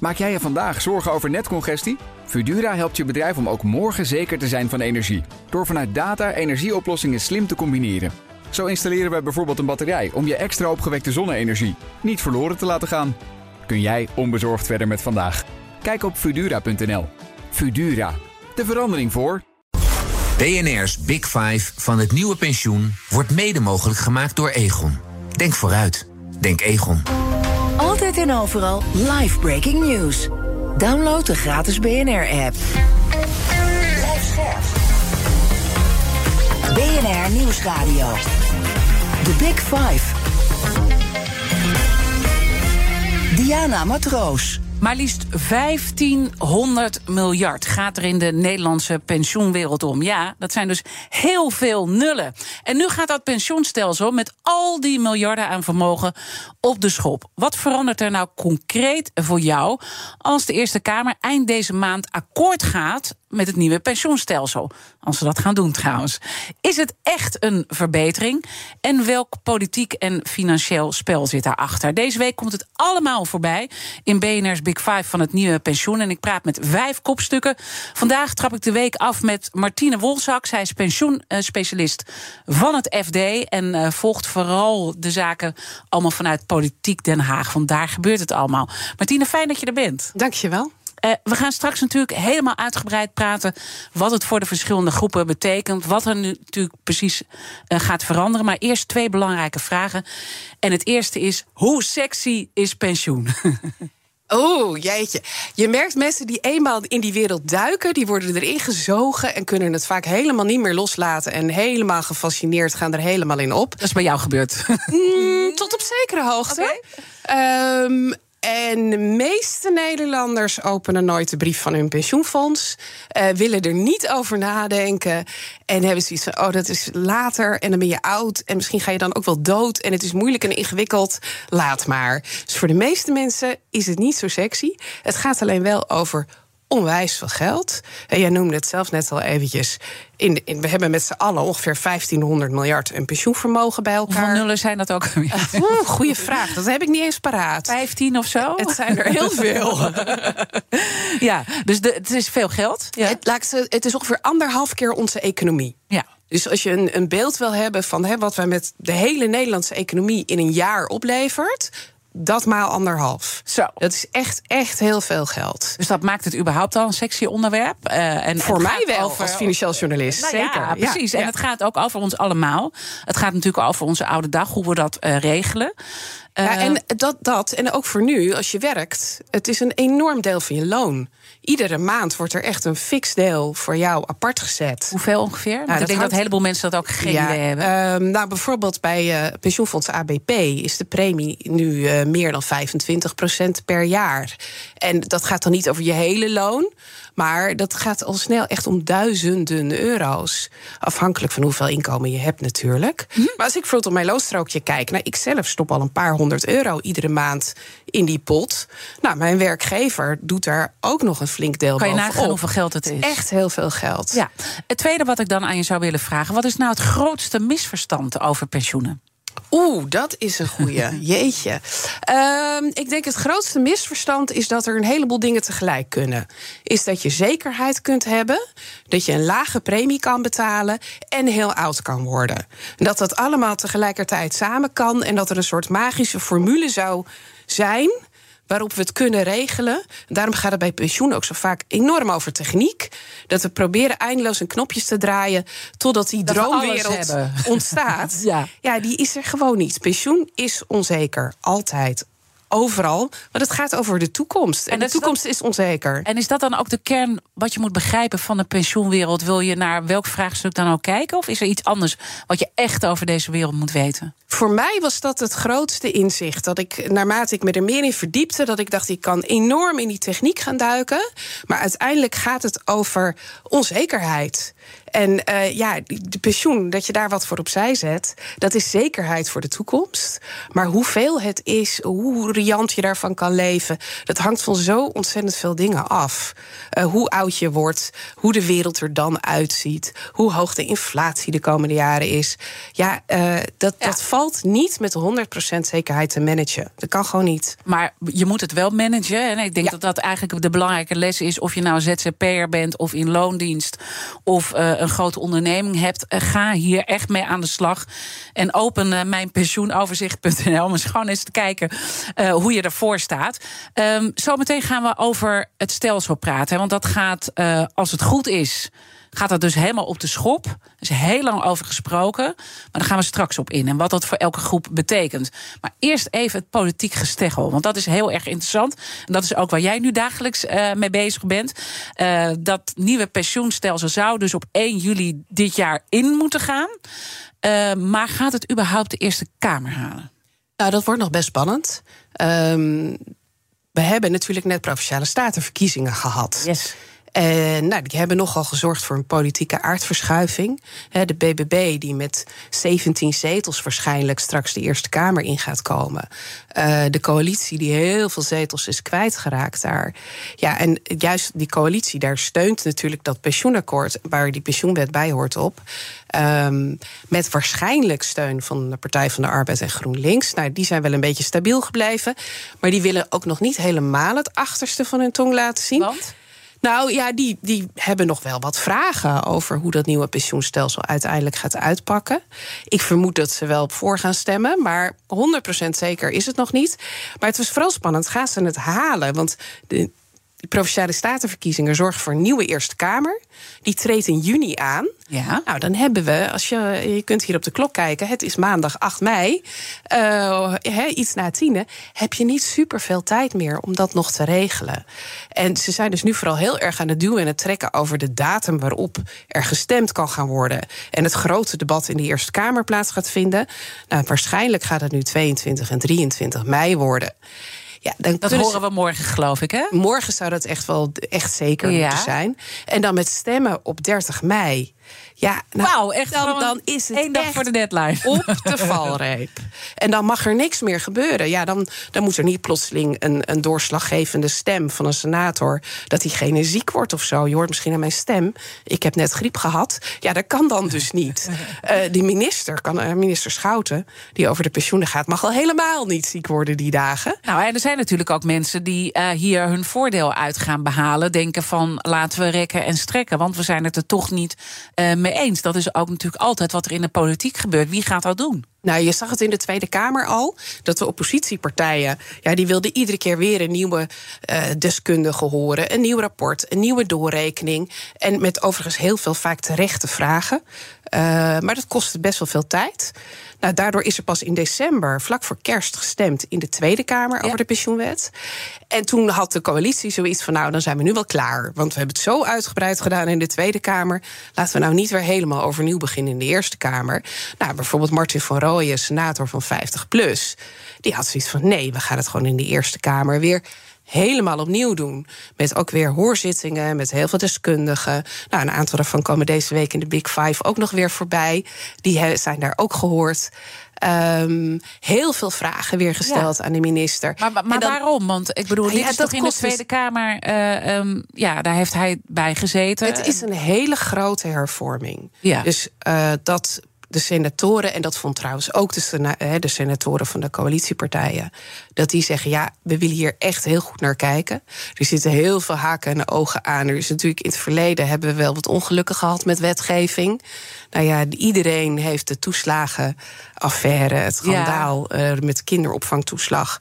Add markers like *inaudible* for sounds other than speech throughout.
Maak jij je vandaag zorgen over netcongestie? Fudura helpt je bedrijf om ook morgen zeker te zijn van energie. Door vanuit data energieoplossingen slim te combineren. Zo installeren we bijvoorbeeld een batterij om je extra opgewekte zonne-energie niet verloren te laten gaan. Kun jij onbezorgd verder met vandaag? Kijk op Fudura.nl. Fudura, de verandering voor. BNR's Big Five van het nieuwe pensioen wordt mede mogelijk gemaakt door Egon. Denk vooruit. Denk Egon. Altijd en overal live breaking news. Download de gratis BNR-app. BNR Nieuwsradio. The Big Five. Diana Matroos. Maar liefst 1500 miljard gaat er in de Nederlandse pensioenwereld om. Ja, dat zijn dus heel veel nullen. En nu gaat dat pensioenstelsel met al die miljarden aan vermogen op de schop. Wat verandert er nou concreet voor jou als de Eerste Kamer eind deze maand akkoord gaat met het nieuwe pensioenstelsel. Als ze dat gaan doen trouwens. Is het echt een verbetering? En welk politiek en financieel spel zit daarachter? Deze week komt het allemaal voorbij in BNR's Big Five van het nieuwe pensioen. En ik praat met vijf kopstukken. Vandaag trap ik de week af met Martine Wolzak. Zij is pensioenspecialist van het FD. En eh, volgt vooral de zaken allemaal vanuit Politiek Den Haag. Want daar gebeurt het allemaal. Martine, fijn dat je er bent. Dankjewel. Uh, we gaan straks natuurlijk helemaal uitgebreid praten wat het voor de verschillende groepen betekent. Wat er nu natuurlijk precies uh, gaat veranderen. Maar eerst twee belangrijke vragen. En het eerste is: hoe sexy is pensioen? *laughs* Oh, jeetje. Je merkt mensen die eenmaal in die wereld duiken, die worden erin gezogen en kunnen het vaak helemaal niet meer loslaten. En helemaal gefascineerd gaan er helemaal in op. Dat is bij jou gebeurd. Mm, tot op zekere hoogte. Okay. Um, en de meeste Nederlanders openen nooit de brief van hun pensioenfonds. Uh, willen er niet over nadenken. En hebben zoiets van: oh, dat is later. En dan ben je oud. En misschien ga je dan ook wel dood. En het is moeilijk en ingewikkeld. Laat maar. Dus voor de meeste mensen is het niet zo sexy. Het gaat alleen wel over onwijs veel geld. En jij noemde het zelf net al eventjes. In, in, we hebben met z'n allen ongeveer 1500 miljard een pensioenvermogen bij elkaar. Hoeveel nullen zijn dat ook? *laughs* Oeh, goeie vraag. Dat heb ik niet eens paraat. 15 of zo? Het zijn er heel veel. *laughs* ja, dus de, het is veel geld. Ja. Het, het is ongeveer anderhalf keer onze economie. Ja. Dus als je een, een beeld wil hebben van hè, wat wij met de hele Nederlandse economie in een jaar oplevert, dat maal anderhalf. Zo. Dat is echt, echt heel veel geld. Dus dat maakt het überhaupt al een sexy onderwerp. Uh, en Voor mij wel, over, als financieel journalist. Nou zeker. Ja, precies. En het gaat ook over ons allemaal. Het gaat natuurlijk over onze oude dag, hoe we dat uh, regelen. Ja, en dat, dat, en ook voor nu, als je werkt, het is een enorm deel van je loon. Iedere maand wordt er echt een fix deel voor jou apart gezet. Hoeveel ongeveer? Nou, ik denk hangt... dat een heleboel mensen dat ook geen ja, idee hebben. Uh, nou, bijvoorbeeld bij uh, pensioenfonds ABP is de premie nu uh, meer dan 25% per jaar. En dat gaat dan niet over je hele loon. Maar dat gaat al snel echt om duizenden euro's. Afhankelijk van hoeveel inkomen je hebt natuurlijk. Mhm. Hm? Maar als ik bijvoorbeeld op mijn loonstrookje kijk... nou, ik zelf stop al een paar honderd euro iedere maand in die pot. Nou, mijn werkgever doet daar ook nog een flink deel Kan je nagaan hoeveel geld het is? Echt heel veel geld. Ja. Het tweede wat ik dan aan je zou willen vragen... wat is nou het grootste misverstand over pensioenen? Oeh, dat is een goeie. *laughs* Jeetje. Um, ik denk het grootste misverstand is dat er een heleboel dingen tegelijk kunnen. Is dat je zekerheid kunt hebben, dat je een lage premie kan betalen en heel oud kan worden. Dat dat allemaal tegelijkertijd samen kan en dat er een soort magische formule zou zijn waarop we het kunnen regelen. Daarom gaat het bij pensioen ook zo vaak enorm over techniek. Dat we proberen eindeloos een knopjes te draaien totdat die Dat droomwereld ontstaat. *laughs* Ja. ja, die is er gewoon niet. Pensioen is onzeker, altijd. Overal, want het gaat over de toekomst. En, En de dat is toekomst is onzeker. En is dat dan ook de kern wat je moet begrijpen van de pensioenwereld? Wil je naar welk vraagstuk dan ook kijken? Of is er iets anders wat je echt over deze wereld moet weten? Voor mij was dat het grootste inzicht. Dat ik, naarmate ik me er meer in verdiepte, dat ik dacht, ik kan enorm in die techniek gaan duiken. Maar uiteindelijk gaat het over onzekerheid. En uh, ja, de pensioen, dat je daar wat voor opzij zet, dat is zekerheid voor de toekomst. Maar hoeveel het is, hoe riant je daarvan kan leven, dat hangt van zo ontzettend veel dingen af. Uh, hoe oud je wordt, hoe de wereld er dan uitziet, hoe hoog de inflatie de komende jaren is. Ja, uh, dat, ja. dat valt niet met 100% zekerheid te managen. Dat kan gewoon niet. Maar je moet het wel managen. En ik denk ja. dat dat eigenlijk de belangrijke les is. Of je nou ZZP'er bent of in loondienst of een grote onderneming hebt. Uh, ga hier echt mee aan de slag. En open uh, mijnpensioenoverzicht.nl om eens gewoon eens te kijken hoe je ervoor staat. Um, zometeen gaan we over het stelsel praten. Want dat gaat, als het goed is gaat dat dus helemaal op de schop. Er is heel lang over gesproken. Maar daar gaan we straks op in. En wat dat voor elke groep betekent. Maar eerst even het politiek gesteggel. Want dat is heel erg interessant. En dat is ook waar jij nu dagelijks uh, mee bezig bent. Uh, dat nieuwe pensioenstelsel zou dus op 1 juli dit jaar in moeten gaan. Uh, maar gaat het überhaupt de Eerste Kamer halen? Nou, dat wordt nog best spannend. Um, we hebben natuurlijk net provinciale statenverkiezingen gehad. Yes. En nou, die hebben nogal gezorgd voor een politieke aardverschuiving. De BBB, die met 17 zetels waarschijnlijk straks de Eerste Kamer in gaat komen. Uh, de coalitie, die heel veel zetels is kwijtgeraakt daar. Ja, en juist die coalitie, daar steunt natuurlijk dat pensioenakkoord, waar die pensioenwet bij hoort op. Um, met waarschijnlijk steun van de Partij van de Arbeid en GroenLinks. Nou, die zijn wel een beetje stabiel gebleven. Maar die willen ook nog niet helemaal het achterste van hun tong laten zien. Want? Nou ja, die, die hebben nog wel wat vragen over hoe dat nieuwe pensioenstelsel uiteindelijk gaat uitpakken. Ik vermoed dat ze wel voor gaan stemmen, maar 100% zeker is het nog niet. Maar het was vooral spannend. Gaan ze het halen? Want de, de provinciale statenverkiezingen zorgen voor een nieuwe Eerste Kamer. Die treedt in juni aan. Ja. Nou, dan hebben we, als je, je kunt hier op de klok kijken, het is maandag 8 mei, uh, he, iets na tienen, heb je niet super veel tijd meer om dat nog te regelen. En ze zijn dus nu vooral heel erg aan het duwen en het trekken over de datum waarop er gestemd kan gaan worden. En het grote debat in de Eerste Kamer plaats gaat vinden. Nou, waarschijnlijk gaat het nu 22 en 23 mei worden. Ja, dan dat horen ze... we morgen, geloof ik, hè? Morgen zou dat echt wel echt zeker ja. moeten zijn. En dan met stemmen op 30 mei. Ja, nou, Wauw, echt dan, dan is het één dag voor de deadline. *laughs* Op de valreep. En dan mag er niks meer gebeuren. Ja, dan, dan moet er niet plotseling een, een doorslaggevende stem van een senator. dat diegene ziek wordt of zo. Je hoort misschien aan mijn stem. Ik heb net griep gehad. Ja, dat kan dan dus niet. Uh, *laughs* die minister, kan, uh, minister Schouten, die over de pensioenen gaat, mag al helemaal niet ziek worden die dagen. Nou, en er zijn natuurlijk ook mensen die uh, hier hun voordeel uit gaan behalen. Denken van laten we rekken en strekken. Want we zijn het er toch niet mee eens. Dat is ook natuurlijk altijd wat er in de politiek gebeurt. Wie gaat dat doen? Nou, je zag het in de Tweede Kamer al. Dat de oppositiepartijen. Ja, die wilden iedere keer weer een nieuwe uh, deskundige horen. Een nieuw rapport, een nieuwe doorrekening. En met overigens heel veel vaak terechte vragen. Uh, maar dat kostte best wel veel tijd. Nou, daardoor is er pas in december, vlak voor kerst, gestemd in de Tweede Kamer ja. over de pensioenwet. En toen had de coalitie zoiets van: nou, dan zijn we nu wel klaar. Want we hebben het zo uitgebreid gedaan in de Tweede Kamer. Laten we nou niet weer helemaal overnieuw beginnen in de Eerste Kamer. Nou, bijvoorbeeld Martin van Rooyen, senator van 50 plus. Die had zoiets van: nee, we gaan het gewoon in de Eerste Kamer weer helemaal opnieuw doen. Met ook weer hoorzittingen, met heel veel deskundigen. Nou, een aantal daarvan komen deze week in de Big Five ook nog weer voorbij. Die zijn daar ook gehoord. Um, heel veel vragen weer gesteld ja. aan de minister. Maar, maar, maar dan, waarom? Want ik bedoel, ja, toch in de Tweede dus, Kamer... Uh, um, ja, daar heeft hij bij gezeten. Het is een hele grote hervorming. Ja. Dus uh, dat de senatoren, en dat vond trouwens ook de, sena de senatoren van de coalitiepartijen, dat die zeggen: ja, we willen hier echt heel goed naar kijken. Er zitten heel veel haken en ogen aan. Er is natuurlijk in het verleden hebben we wel wat ongelukken gehad met wetgeving. Nou ja, iedereen heeft de toeslagenaffaire, het schandaal ja. uh, met kinderopvangtoeslag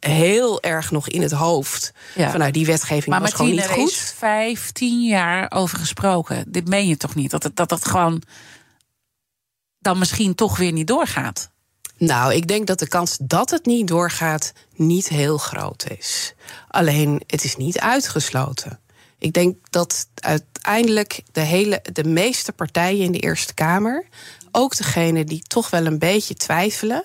heel erg nog in het hoofd. Ja. Van, nou, die wetgeving maar was gewoon niet goed. Maar er is vijftien jaar over gesproken. Dit meen je toch niet? Dat het, dat, dat gewoon dan misschien toch weer niet doorgaat? Nou, ik denk dat de kans dat het niet doorgaat niet heel groot is. Alleen, het is niet uitgesloten. Ik denk dat uiteindelijk de, hele, de meeste partijen in de Eerste Kamer, ook degene die toch wel een beetje twijfelen,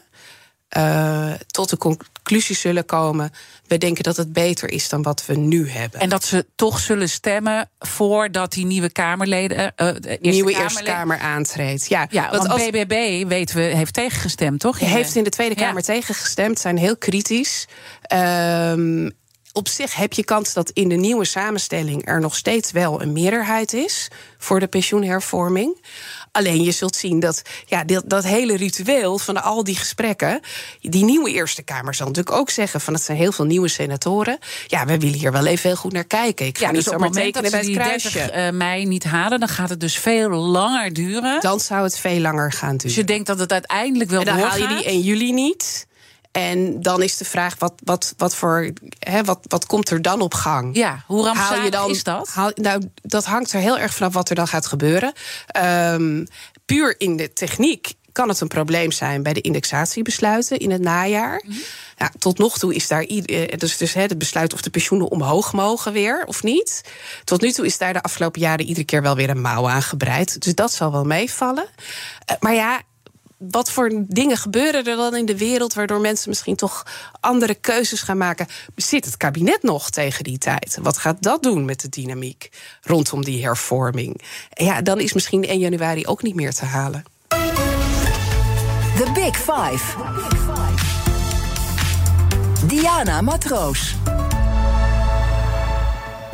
uh, tot de conclusie zullen komen. We denken dat het beter is dan wat we nu hebben. En dat ze toch zullen stemmen voordat die nieuwe Kamerleden. Uh, de eerste nieuwe Kamerleden, Eerste Kamer aantreedt. Ja, ja want, want BBB, weten we, heeft tegengestemd, toch? Heeft in de Tweede Kamer ja. tegengestemd, zijn heel kritisch. Um, op zich heb je kans dat in de nieuwe samenstelling er nog steeds wel een meerderheid is voor de pensioenhervorming. Alleen je zult zien dat ja, dat, dat hele ritueel van al die gesprekken. Die nieuwe Eerste Kamer zal natuurlijk ook zeggen: van het zijn heel veel nieuwe senatoren. Ja, we willen hier wel even heel goed naar kijken. Ik ga ja, niet dus op het moment dat ze die 30 uh, mei niet halen, dan gaat het dus veel langer duren. Dan zou het veel langer gaan duren. Dus je denkt dat het uiteindelijk wel en dan haal je die 1 juli niet. En dan is de vraag, wat, wat, wat, voor, hè, wat, wat komt er dan op gang? Ja, hoe rampzalig is dat? Haal, nou, dat hangt er heel erg vanaf wat er dan gaat gebeuren. Um, puur in de techniek kan het een probleem zijn bij de indexatiebesluiten in het najaar. Mm ja, tot nog toe is daar eh, dus, dus het besluit of de pensioenen omhoog mogen weer of niet. Tot nu toe is daar de afgelopen jaren iedere keer wel weer een mouw aan gebreid. Dus dat zal wel meevallen. Uh, maar ja, wat voor dingen gebeuren er dan in de wereld waardoor mensen misschien toch andere keuzes gaan maken? Zit het kabinet nog tegen die tijd? Wat gaat dat doen met de dynamiek rondom die hervorming? Ja, dan is misschien 1 januari ook niet meer te halen. The Big Five. Diana Matroos.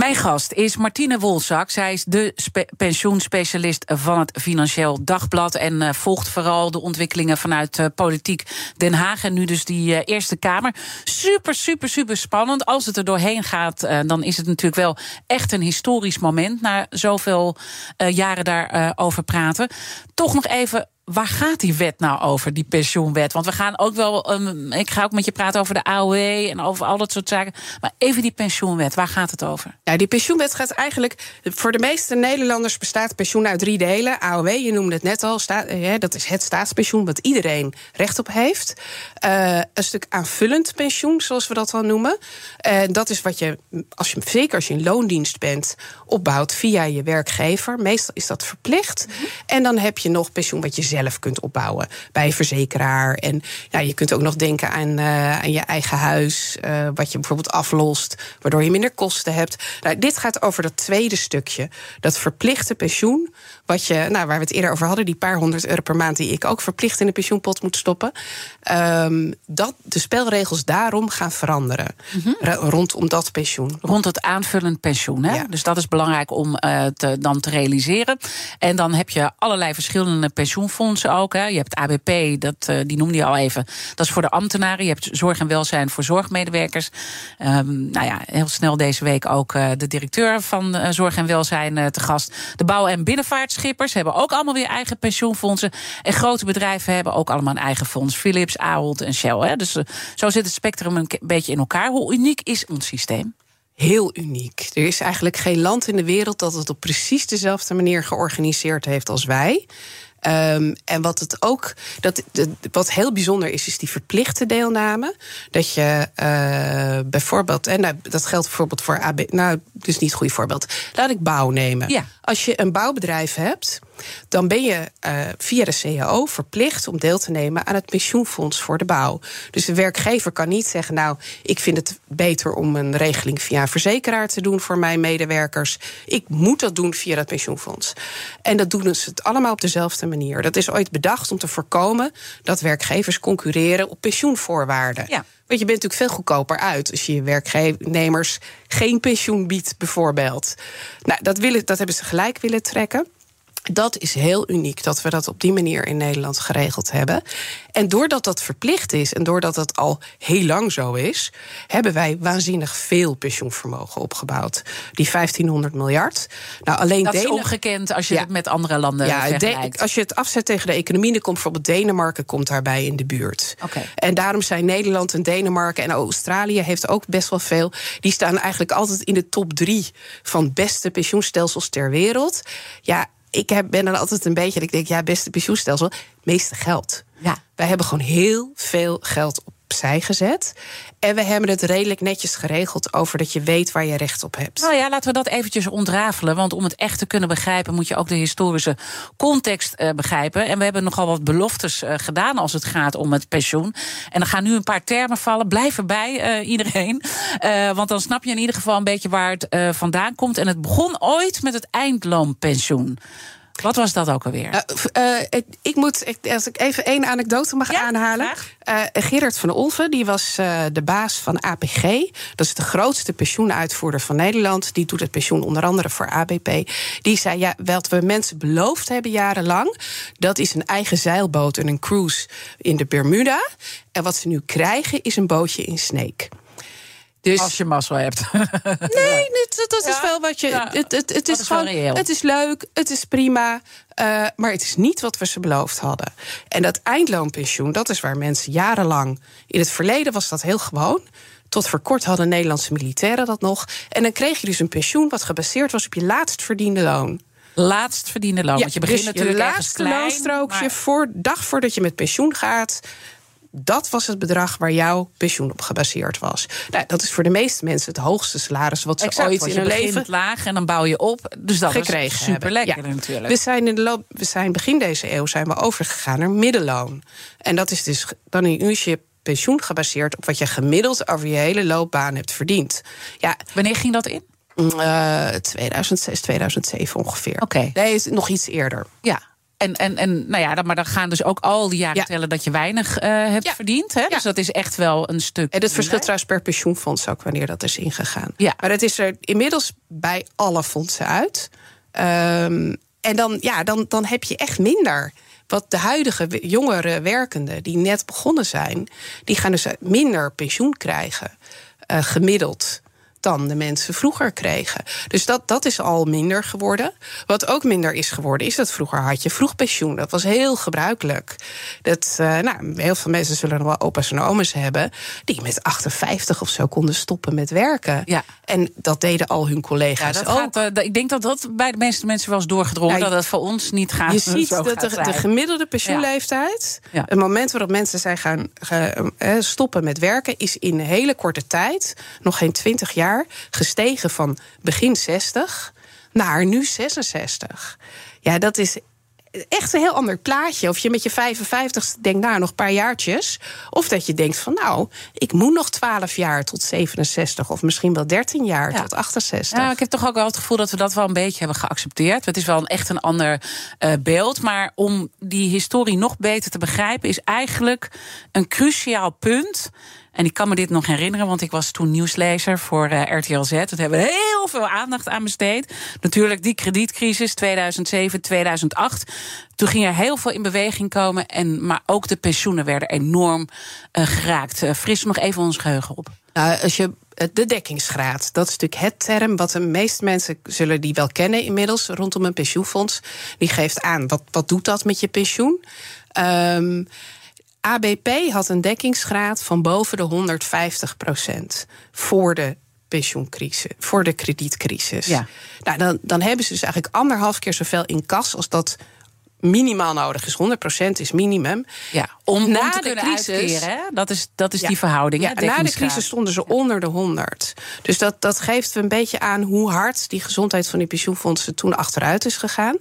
Mijn gast is Martine Wolzak. Zij is de pensioenspecialist van het Financieel Dagblad. En uh, volgt vooral de ontwikkelingen vanuit uh, politiek Den Haag. En nu dus die uh, Eerste Kamer. Super, super, super spannend. Als het er doorheen gaat, dan is het natuurlijk wel echt een historisch moment. Na zoveel jaren daarover praten. Toch nog even waar gaat die wet nou over, die pensioenwet? Want we gaan ook wel. Um, ik ga ook met je praten over de AOW en over al dat soort zaken. Maar even die pensioenwet, waar gaat het over? Ja, die pensioenwet gaat eigenlijk. Voor de meeste Nederlanders bestaat pensioen uit drie delen. AOW, je noemde het net al, staat, ja, dat is het staatspensioen wat iedereen recht op heeft. Uh, een stuk aanvullend pensioen, zoals we dat dan noemen. En uh, dat is wat je, als je, zeker als je in loondienst bent, opbouwt via je werkgever. Meestal is dat verplicht. Mm -hmm. En dan heb je nog pensioen wat je zelf kunt opbouwen bij een verzekeraar. En ja, je kunt ook nog denken aan, uh, aan je eigen huis, uh, wat je bijvoorbeeld aflost, waardoor je minder kosten hebt. Nou, dit gaat over dat tweede stukje, dat verplichte pensioen, wat je, nou, waar we het eerder over hadden, die paar honderd euro per maand die ik ook verplicht in de pensioenpot moet stoppen. Um, dat de spelregels daarom gaan veranderen mm -hmm. rondom dat pensioen. Rond het aanvullend pensioen. Hè? Ja. Dus dat is belangrijk om uh, te, dan te realiseren. En dan heb je allerlei verschillende pensioenfondsen ook. Hè. Je hebt ABP, dat, uh, die noemde je al even. Dat is voor de ambtenaren. Je hebt zorg en welzijn voor zorgmedewerkers. Um, nou ja, heel snel deze week ook uh, de directeur van uh, zorg en welzijn te gast. De bouw- en binnenvaartschippers hebben ook allemaal weer eigen pensioenfondsen. En grote bedrijven hebben ook allemaal een eigen fonds. Philips, Ahold en Shell. Hè. Dus zo zit het spectrum een beetje in elkaar. Hoe uniek is ons systeem? heel uniek. Er is eigenlijk geen land in de wereld dat het op precies dezelfde manier georganiseerd heeft als wij. Um, en wat het ook, dat, wat heel bijzonder is, is die verplichte deelname. Dat je uh, bijvoorbeeld, en nou, dat geldt bijvoorbeeld voor AB, nou, dus niet een goed voorbeeld. Laat ik bouw nemen. Ja. Als je een bouwbedrijf hebt, dan ben je uh, via de CAO verplicht om deel te nemen aan het pensioenfonds voor de bouw. Dus de werkgever kan niet zeggen: Nou, ik vind het beter om een regeling via een verzekeraar te doen voor mijn medewerkers. Ik moet dat doen via dat pensioenfonds. En dat doen ze het allemaal op dezelfde manier. Dat is ooit bedacht om te voorkomen dat werkgevers concurreren op pensioenvoorwaarden. Ja. Want je bent natuurlijk veel goedkoper uit als je je werknemers geen pensioen biedt, bijvoorbeeld. Nou, dat, willen, dat hebben ze gelijk willen trekken. Dat is heel uniek dat we dat op die manier in Nederland geregeld hebben. En doordat dat verplicht is en doordat het al heel lang zo is, hebben wij waanzinnig veel pensioenvermogen opgebouwd. Die 1500 miljard. Nou, alleen dat is ongekend als je ja. het met andere landen ja, vergelijkt. als je het afzet tegen de economie, dan komt bijvoorbeeld Denemarken komt daarbij in de buurt. Okay. En daarom zijn Nederland en Denemarken en Australië heeft ook best wel veel. Die staan eigenlijk altijd in de top drie van beste pensioenstelsels ter wereld. Ja, ik heb, ben dan altijd een beetje, ik denk, ja, beste pensioenstelsel, meeste geld. Ja. Wij hebben gewoon heel veel geld op opzij gezet. En we hebben het redelijk netjes geregeld over dat je weet waar je recht op hebt. Nou ja, laten we dat eventjes ontrafelen. Want om het echt te kunnen begrijpen, moet je ook de historische context uh, begrijpen. En we hebben nogal wat beloftes uh, gedaan als het gaat om het pensioen. En er gaan nu een paar termen vallen. Blijf erbij, uh, iedereen. want dan snap je in ieder geval een beetje waar het vandaan komt. En het begon ooit met het eindloonpensioen. Wat was dat ook alweer? Uh, uh, ik moet, als ik even één anekdote mag ja, aanhalen. Uh, Gerard van Olven, die was de baas van APG. Dat is de grootste pensioenuitvoerder van Nederland. Die doet het pensioen onder andere voor ABP. Die zei, ja, wat we mensen beloofd hebben jarenlang... dat is een eigen zeilboot en een cruise in de Bermuda. En wat ze nu krijgen is een bootje in Sneek. Dus, Als je mazzel hebt. *laughs* Nee, dat, dat is wel wat je. het, het, het is, is gewoon. Het is leuk, het is prima. Uh, maar het is niet wat we ze beloofd hadden. En dat eindloonpensioen, dat is waar mensen jarenlang. In het verleden was dat heel gewoon. Tot voor kort hadden Nederlandse militairen dat nog. En dan kreeg je dus een pensioen wat gebaseerd was op je laatst verdiende loon. Laatst verdiende loon. Ja, want je begint dus natuurlijk je laatste loonstrookje maar... voor dag voordat je met pensioen gaat dat was het bedrag waar jouw pensioen op gebaseerd was. Nou, dat is voor de meeste mensen het hoogste salaris wat ze exact, ooit in hun leven laag en dan bouw je op. Dus dat gekregen is super lekker ja. natuurlijk. We zijn in de loop, we zijn begin deze eeuw zijn we overgegaan naar middenloon. En dat is dus dan in je pensioen gebaseerd op wat je gemiddeld over je hele loopbaan hebt verdiend. Ja, Wanneer ging dat in? Uh, 2006, 2007 ongeveer. Oké. Okay. Nee, nog iets eerder. Ja. En, en, en nou ja, maar dan gaan dus ook al die jaren tellen dat je weinig uh, hebt ja. verdiend. Hè? Dus dat is echt wel een stuk. En het verschilt trouwens per pensioenfonds ook wanneer dat is ingegaan. Ja. Maar het is er inmiddels bij alle fondsen uit. Um, en dan, ja, dan, dan heb je echt minder. Wat de huidige jongere werkenden die net begonnen zijn, die gaan dus minder pensioen krijgen. Uh, gemiddeld dan de mensen vroeger kregen. Dus dat, dat is al minder geworden. Wat ook minder is geworden, is dat vroeger had je vroeg pensioen. Dat was heel gebruikelijk. Dat, uh, nou, heel veel mensen zullen nog wel opa's en oma's hebben... die met 58 of zo konden stoppen met werken. Ja. En dat deden al hun collega's ja, dat ook. Gaat, uh, ik denk dat dat bij de meeste mensen wel eens doorgedrongen... Nou, dat het voor ons niet gaat Je ziet dat de, de, gemiddelde pensioenleeftijd... Ja. het moment waarop mensen zijn gaan, gaan stoppen met werken... is in een hele korte tijd, nog geen 20 jaar gestegen van begin 60 naar nu 66. Ja, dat is echt een heel ander plaatje. Of je met je 55 denkt, nou, nog een paar jaartjes. Of dat je denkt van, nou, ik moet nog 12 jaar tot 67. Of misschien wel 13 jaar tot 68. Ja, ik heb toch ook wel het gevoel dat we dat wel een beetje hebben geaccepteerd. Het is wel een, echt een ander uh, beeld. Maar om die historie nog beter te begrijpen... is eigenlijk een cruciaal punt en ik kan me dit nog herinneren, want ik was toen nieuwslezer voor uh, eh, RTL Z. Daar hebben we heel veel aandacht aan besteed. Natuurlijk die kredietcrisis 2007, 2008. Toen ging er heel veel in beweging komen. En, maar ook de pensioenen werden enorm uh, geraakt. Uh, fris nog even ons geheugen op. Nou, als je de dekkingsgraad, dat is natuurlijk het term wat de meeste mensen zullen die wel kennen inmiddels rondom een pensioenfonds. Die geeft aan wat, wat doet dat met je pensioen. Um, ABP had een dekkingsgraad van boven de 150 procent voor de pensioencrisis, voor de kredietcrisis. Ja. Nou, dan, dan hebben ze dus eigenlijk anderhalf keer zoveel in kas als dat minimaal nodig is. 100% is minimum. Ja, om, na de crisis, hè? Dat is, dat is die verhouding. Ja, na de crisis stonden ze onder de 100. Dus dat, dat geeft een beetje aan hoe hard die gezondheid van die pensioenfondsen toen achteruit is gegaan.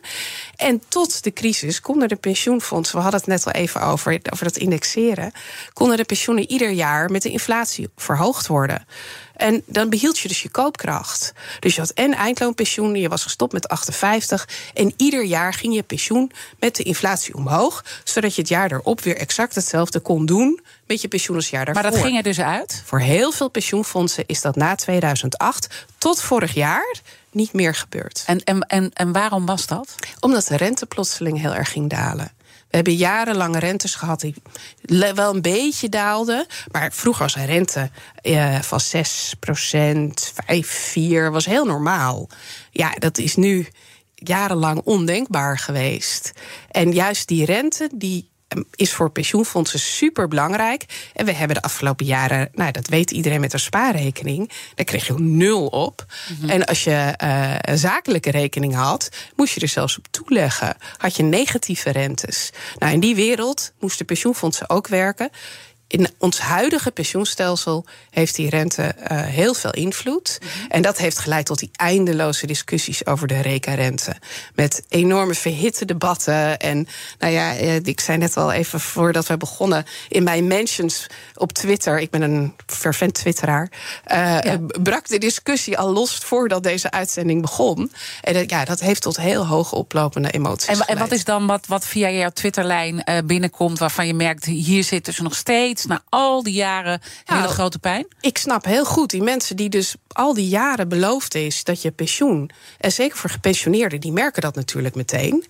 En tot de crisis konden de pensioenfondsen, we hadden het net al even over, over dat indexeren, konden de pensioenen ieder jaar met de inflatie verhoogd worden. En dan behield je dus je koopkracht. Dus je had en eindloonpensioen, je was gestopt met 58. En ieder jaar ging je pensioen met de inflatie omhoog. Zodat je het jaar erop weer exact hetzelfde kon doen met je pensioen als jaar daarvoor. Maar dat ging er dus uit? Voor heel veel pensioenfondsen is dat na 2008 tot vorig jaar niet meer gebeurd. En, en, en, en waarom was dat? Omdat de rente plotseling heel erg ging dalen. We hebben jarenlang rentes gehad die wel een beetje daalden. Maar vroeger was een rente eh, van 6% 5, 4 was heel normaal. Ja, dat is nu jarenlang ondenkbaar geweest. En juist die rente, die is voor pensioenfondsen super belangrijk. En we hebben de afgelopen jaren, nou dat weet iedereen met een spaarrekening, daar kreeg je nul op. Mhm. En als je uh, een zakelijke rekening had, moest je er zelfs op toeleggen. Had je negatieve rentes. Nou, in die wereld moesten pensioenfondsen ook werken in ons huidige pensioenstelsel heeft die rente uh, heel veel invloed. Mm -hmm. En dat heeft geleid tot die eindeloze discussies over de reka-rente. Met enorme verhitte debatten. En nou ja, ik zei net al even voordat we begonnen. In mijn mentions op Twitter, ik ben een fervent twitteraar. Uh, ja. brak de discussie al los voordat deze uitzending begon. En ja, dat heeft tot heel hoog oplopende emoties. En, en wat is dan wat, wat via jouw Twitterlijn binnenkomt waarvan je merkt, hier zitten ze nog steeds na al die jaren hele nou, grote pijn? Ik snap heel goed die mensen die dus al die jaren beloofd is dat je pensioen, en zeker voor gepensioneerden, die merken dat natuurlijk meteen.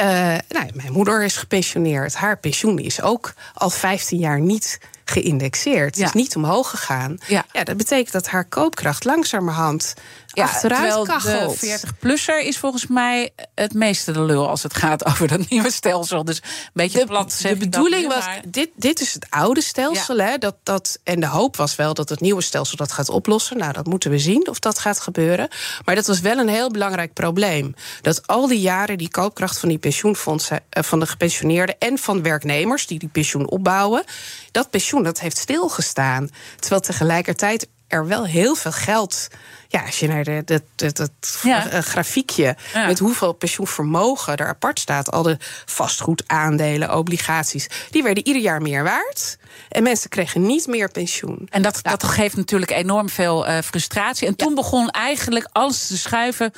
Uh, nou, mijn moeder is gepensioneerd. Haar pensioen is ook al 15 jaar niet geïndexeerd. Ja. Het is niet omhoog gegaan. Ja. ja. dat betekent dat haar koopkracht langzamerhand ja, achteruit kachelt. De 40-plusser is volgens mij het meeste de lul als het gaat over dat nieuwe stelsel. Dus een beetje de, plat De bedoeling was, dit, dit is het oude stelsel. Ja. Hè, dat, dat, en de hoop was wel dat het nieuwe stelsel dat gaat oplossen. Nou, dat moeten we zien of dat gaat gebeuren. Maar dat was wel een heel belangrijk probleem. Dat al die jaren die koopkracht van die pensioenfondsen, van de gepensioneerden en van werknemers die die pensioen opbouwen, dat pensioen dat heeft stilgestaan. Terwijl tegelijkertijd er wel heel veel geld. Ja, als je naar de, dat, dat, dat ja. grafiekje ja. met hoeveel pensioenvermogen er apart staat, al de vastgoedaandelen, obligaties, die werden ieder jaar meer waard. En mensen kregen niet meer pensioen. En dat, dat geeft natuurlijk enorm veel uh, frustratie. En toen begon eigenlijk alles te schuiven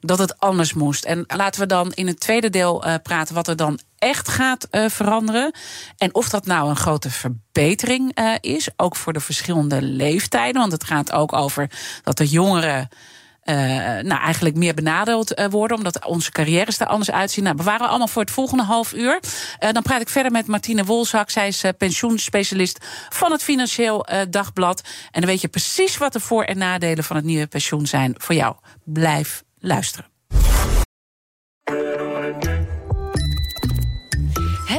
dat het anders moest. En laten we dan in het tweede deel uh, praten wat er dan echt gaat uh, veranderen. En of dat nou een grote verbetering uh, is, ook voor de verschillende leeftijden. Want het gaat ook over dat de jongeren. Uh, nou, eigenlijk meer benadeeld worden, omdat onze carrières er anders uitzien. Nou, bewaren we allemaal voor het volgende half uur. Dan praat ik verder met Martine Wolzak. Zij is pensioenspecialist van het Financieel Dagblad. En dan weet je precies wat de voor- en nadelen van het nieuwe pensioen zijn voor jou. Blijf luisteren.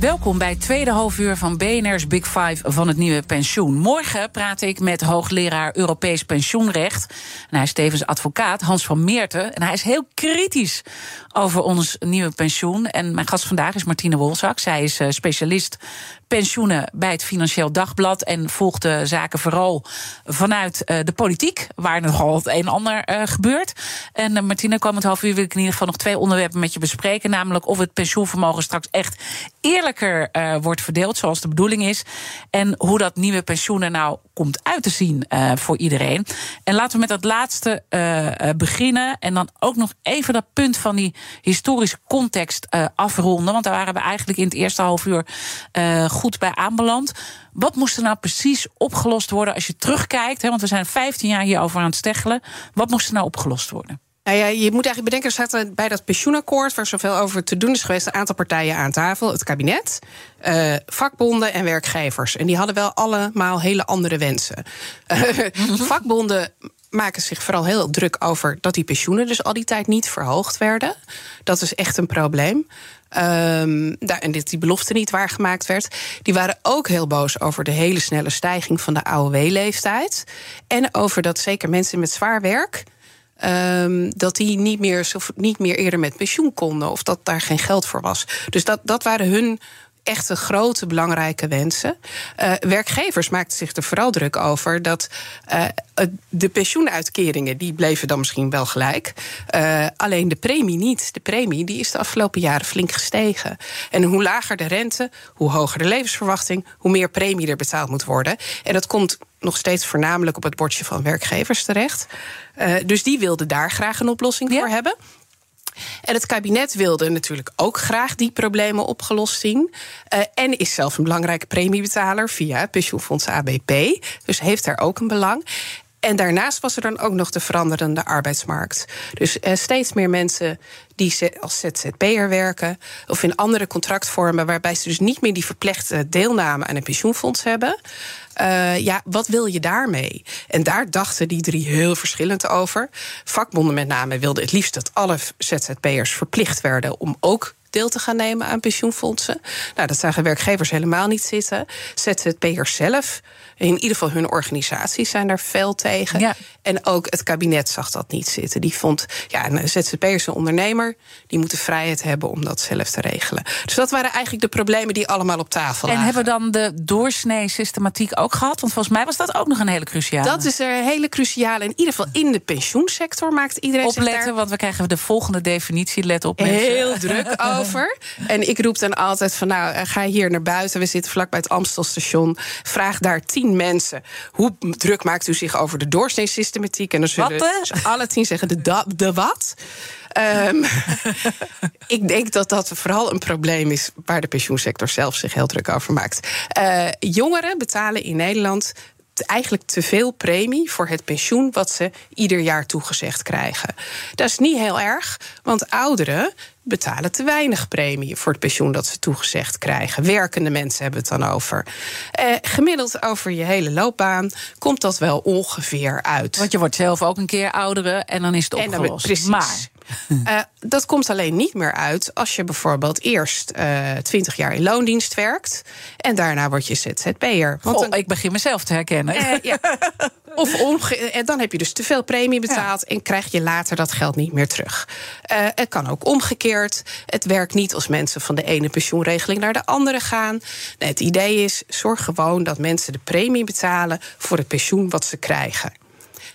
Welkom bij het tweede halfuur van BNR's Big Five van het nieuwe pensioen. Morgen praat ik met hoogleraar Europees pensioenrecht. En hij is tevens advocaat, Hans van Meerten. En hij is heel kritisch over ons nieuwe pensioen. En mijn gast vandaag is Martine Wolzak. Zij is uh, specialist pensioenen bij het Financieel Dagblad. En volgt de zaken vooral vanuit uh, de politiek, waar nogal het een en ander uh, gebeurt. En Martine, komend half uur wil ik in ieder geval nog twee onderwerpen met je bespreken. Namelijk of het pensioenvermogen straks echt eerlijker wordt verdeeld, zoals de bedoeling is. En hoe dat nieuwe pensioen er nou komt uit te zien voor iedereen. En laten we met dat laatste beginnen. En dan ook nog even dat punt van die historische context afronden. Want daar waren we eigenlijk in het eerste half uur goed bij aanbeland. Wat moest er nou precies opgelost worden als je terugkijkt? Hè, want we zijn 15 jaar hierover aan het steggelen. Wat moest er nou opgelost worden? Nou ja, je moet eigenlijk bedenken, er staat bij dat pensioenakkoord, waar zoveel over te doen is geweest, een aantal partijen aan tafel. Het kabinet, uh, vakbonden en werkgevers. En die hadden wel allemaal hele andere wensen. Uh, *laughs* vakbonden maken zich vooral heel druk over dat die pensioenen dus al die tijd niet verhoogd werden. Dat is echt een probleem. Um, daar, en die belofte niet waargemaakt werd. Die waren ook heel boos over de hele snelle stijging van de AOW-leeftijd. En over dat zeker mensen met zwaar werk. Um, dat die niet meer, niet meer eerder met pensioen konden. Of dat daar geen geld voor was. Dus dat, dat waren hun echt een grote belangrijke wensen. Uh, werkgevers maakten zich er vooral druk over dat uh, de pensioenuitkeringen die bleven dan misschien wel gelijk. Uh, alleen de premie niet. De premie die is de afgelopen jaren flink gestegen. En hoe lager de rente, hoe hoger de levensverwachting, hoe meer premie er betaald moet worden. En dat komt nog steeds voornamelijk op het bordje van werkgevers terecht. Uh, dus die wilden daar graag een oplossing ja. voor hebben. En het kabinet wilde natuurlijk ook graag die problemen opgelost zien. Uh, en is zelf een belangrijke premiebetaler via het pensioenfonds ABP. Dus heeft daar ook een belang. En daarnaast was er dan ook nog de veranderende arbeidsmarkt. Dus uh, steeds meer mensen die als ZZP'er werken... of in andere contractvormen... waarbij ze dus niet meer die verplichte deelname aan een pensioenfonds hebben... Uh, ja, wat wil je daarmee? En daar dachten die drie heel verschillend over. Vakbonden met name wilden het liefst dat alle ZZP'ers verplicht werden om ook deel te gaan nemen aan pensioenfondsen. Nou, dat zagen werkgevers helemaal niet zitten. ZZP'ers zelf, in ieder geval hun organisaties, zijn daar fel tegen. Ja. En ook het kabinet zag dat niet zitten. Die vond, ja, een ZZP'er is een ondernemer, die moet de vrijheid hebben om dat zelf te regelen. Dus dat waren eigenlijk de problemen die allemaal op tafel en lagen. En hebben dan de doorsnee systematiek ook gehad? Want volgens mij was dat ook nog een hele cruciale. Dat is er een hele cruciale. In ieder geval in de pensioensector maakt iedereen Opletten, zich daar... want we krijgen de volgende definitie. Let op, mensen. Heel *laughs* druk over. En ik roep dan altijd van, nou, ga hier naar buiten. We zitten vlak bij het Amstelstation. Vraag daar tien mensen. Hoe druk maakt u zich over de doorsneesystematiek? En dan zullen wat, alle tien zeggen, de, da, de wat? Um, *laughs* ik denk dat dat vooral een probleem is waar de pensioensector zelf zich heel druk over maakt. Uh, jongeren betalen in Nederland eigenlijk te veel premie voor het pensioen wat ze ieder jaar toegezegd krijgen. Dat is niet heel erg, want ouderen betalen te weinig premie voor het pensioen dat ze toegezegd krijgen. Werkende mensen hebben het dan over. Eh, gemiddeld over je hele loopbaan komt dat wel ongeveer uit. Want je wordt zelf ook een keer ouderen en dan is het opgelost. En dan, precies. Maar uh, *laughs* dat komt alleen niet meer uit als je bijvoorbeeld eerst twintig uh, jaar in loondienst werkt en daarna word je ZZP'er. Want dan, ik begin mezelf te herkennen. Uh, ja. *laughs* Of omge en dan heb je dus te veel premie betaald ja. en krijg je later dat geld niet meer terug. het kan ook omgekeerd. Het werkt niet als mensen van de ene pensioenregeling naar de andere gaan. Nee, het idee is: zorg gewoon dat mensen de premie betalen voor het pensioen wat ze krijgen.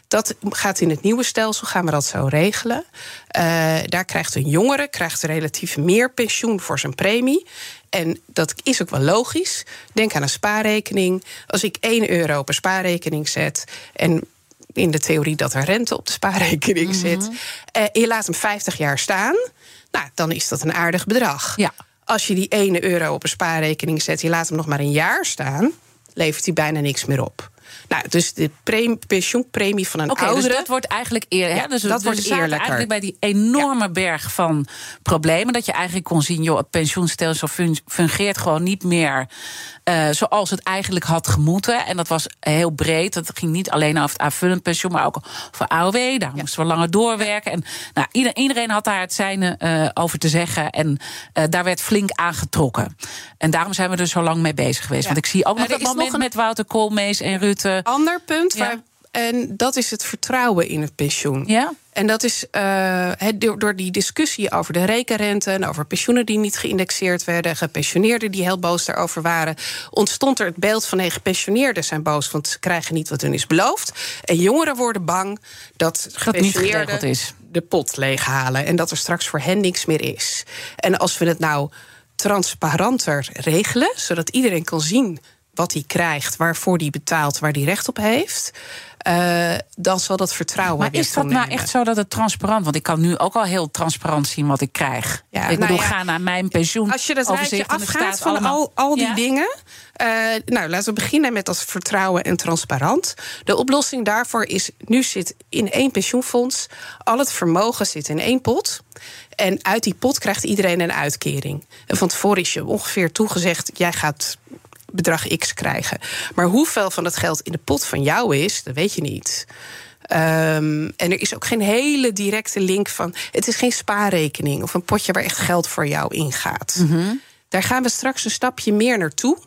Dat gaat in het nieuwe stelsel, gaan we dat zo regelen. Uh, daar krijgt een jongere krijgt relatief meer pensioen voor zijn premie. En dat is ook wel logisch. Denk aan een spaarrekening. Als ik 1 euro op een spaarrekening zet en in de theorie dat er rente op de spaarrekening mm -hmm. zit, uh, je laat hem 50 jaar staan, nou, dan is dat een aardig bedrag. Ja. Als je die 1 euro op een spaarrekening zet, je laat hem nog maar een jaar staan, levert hij bijna niks meer op. Nou, dus de premie, pensioenpremie van een okay, oudere... Dus dat wordt eigenlijk. Ja, dus, dat dus wordt eerlijker. eigenlijk bij die enorme ja. berg van problemen... dat je eigenlijk kon zien, joh, het pensioenstelsel fungeert gewoon niet meer... Uh, zoals het eigenlijk had gemoeten. En dat was heel breed. Dat ging niet alleen over het aanvullend pensioen, maar ook voor AOW. Daar ja. moesten we langer doorwerken. En nou, ieder, iedereen had daar het zijne uh, over te zeggen. En uh, daar werd flink aangetrokken. En daarom zijn we er zo lang mee bezig geweest. Want ik zie ook nog dat moment nog een... met Wouter Koolmees en Rutte. Ander punt, ja. waar, en dat is het vertrouwen in het pensioen. Ja? En dat is uh, door, door die discussie over de rekenrente en over pensioenen die niet geïndexeerd werden, gepensioneerden die heel boos daarover waren, ontstond er het beeld van nee, gepensioneerden zijn boos, want ze krijgen niet wat hun is beloofd. En jongeren worden bang dat gepensioneerden is. de pot leeghalen en dat er straks voor hen niks meer is. En als we het nou transparanter regelen, zodat iedereen kan zien wat hij krijgt, waarvoor hij betaalt, waar hij recht op heeft. Uh, dan zal dat vertrouwen. Maar is dat nou echt zo dat het transparant? Want ik kan nu ook al heel transparant zien wat ik krijg. Ja, ik nou bedoel, ja, ga naar mijn pensioen. Als je dat rijtje afgaat van al, al die ja? dingen. Uh, nou, laten we beginnen met dat vertrouwen en transparant. De oplossing daarvoor is: nu zit in één pensioenfonds. Al het vermogen zit in één pot. En uit die pot krijgt iedereen een uitkering. En van tevoren is je ongeveer toegezegd: jij gaat bedrag X krijgen. Maar hoeveel van dat geld in de pot van jou is, dat weet je niet. Um, en er is ook geen hele directe link van. Het is geen spaarrekening of een potje waar echt geld voor jou ingaat. Mm -hmm. Daar gaan we straks een stapje meer naartoe.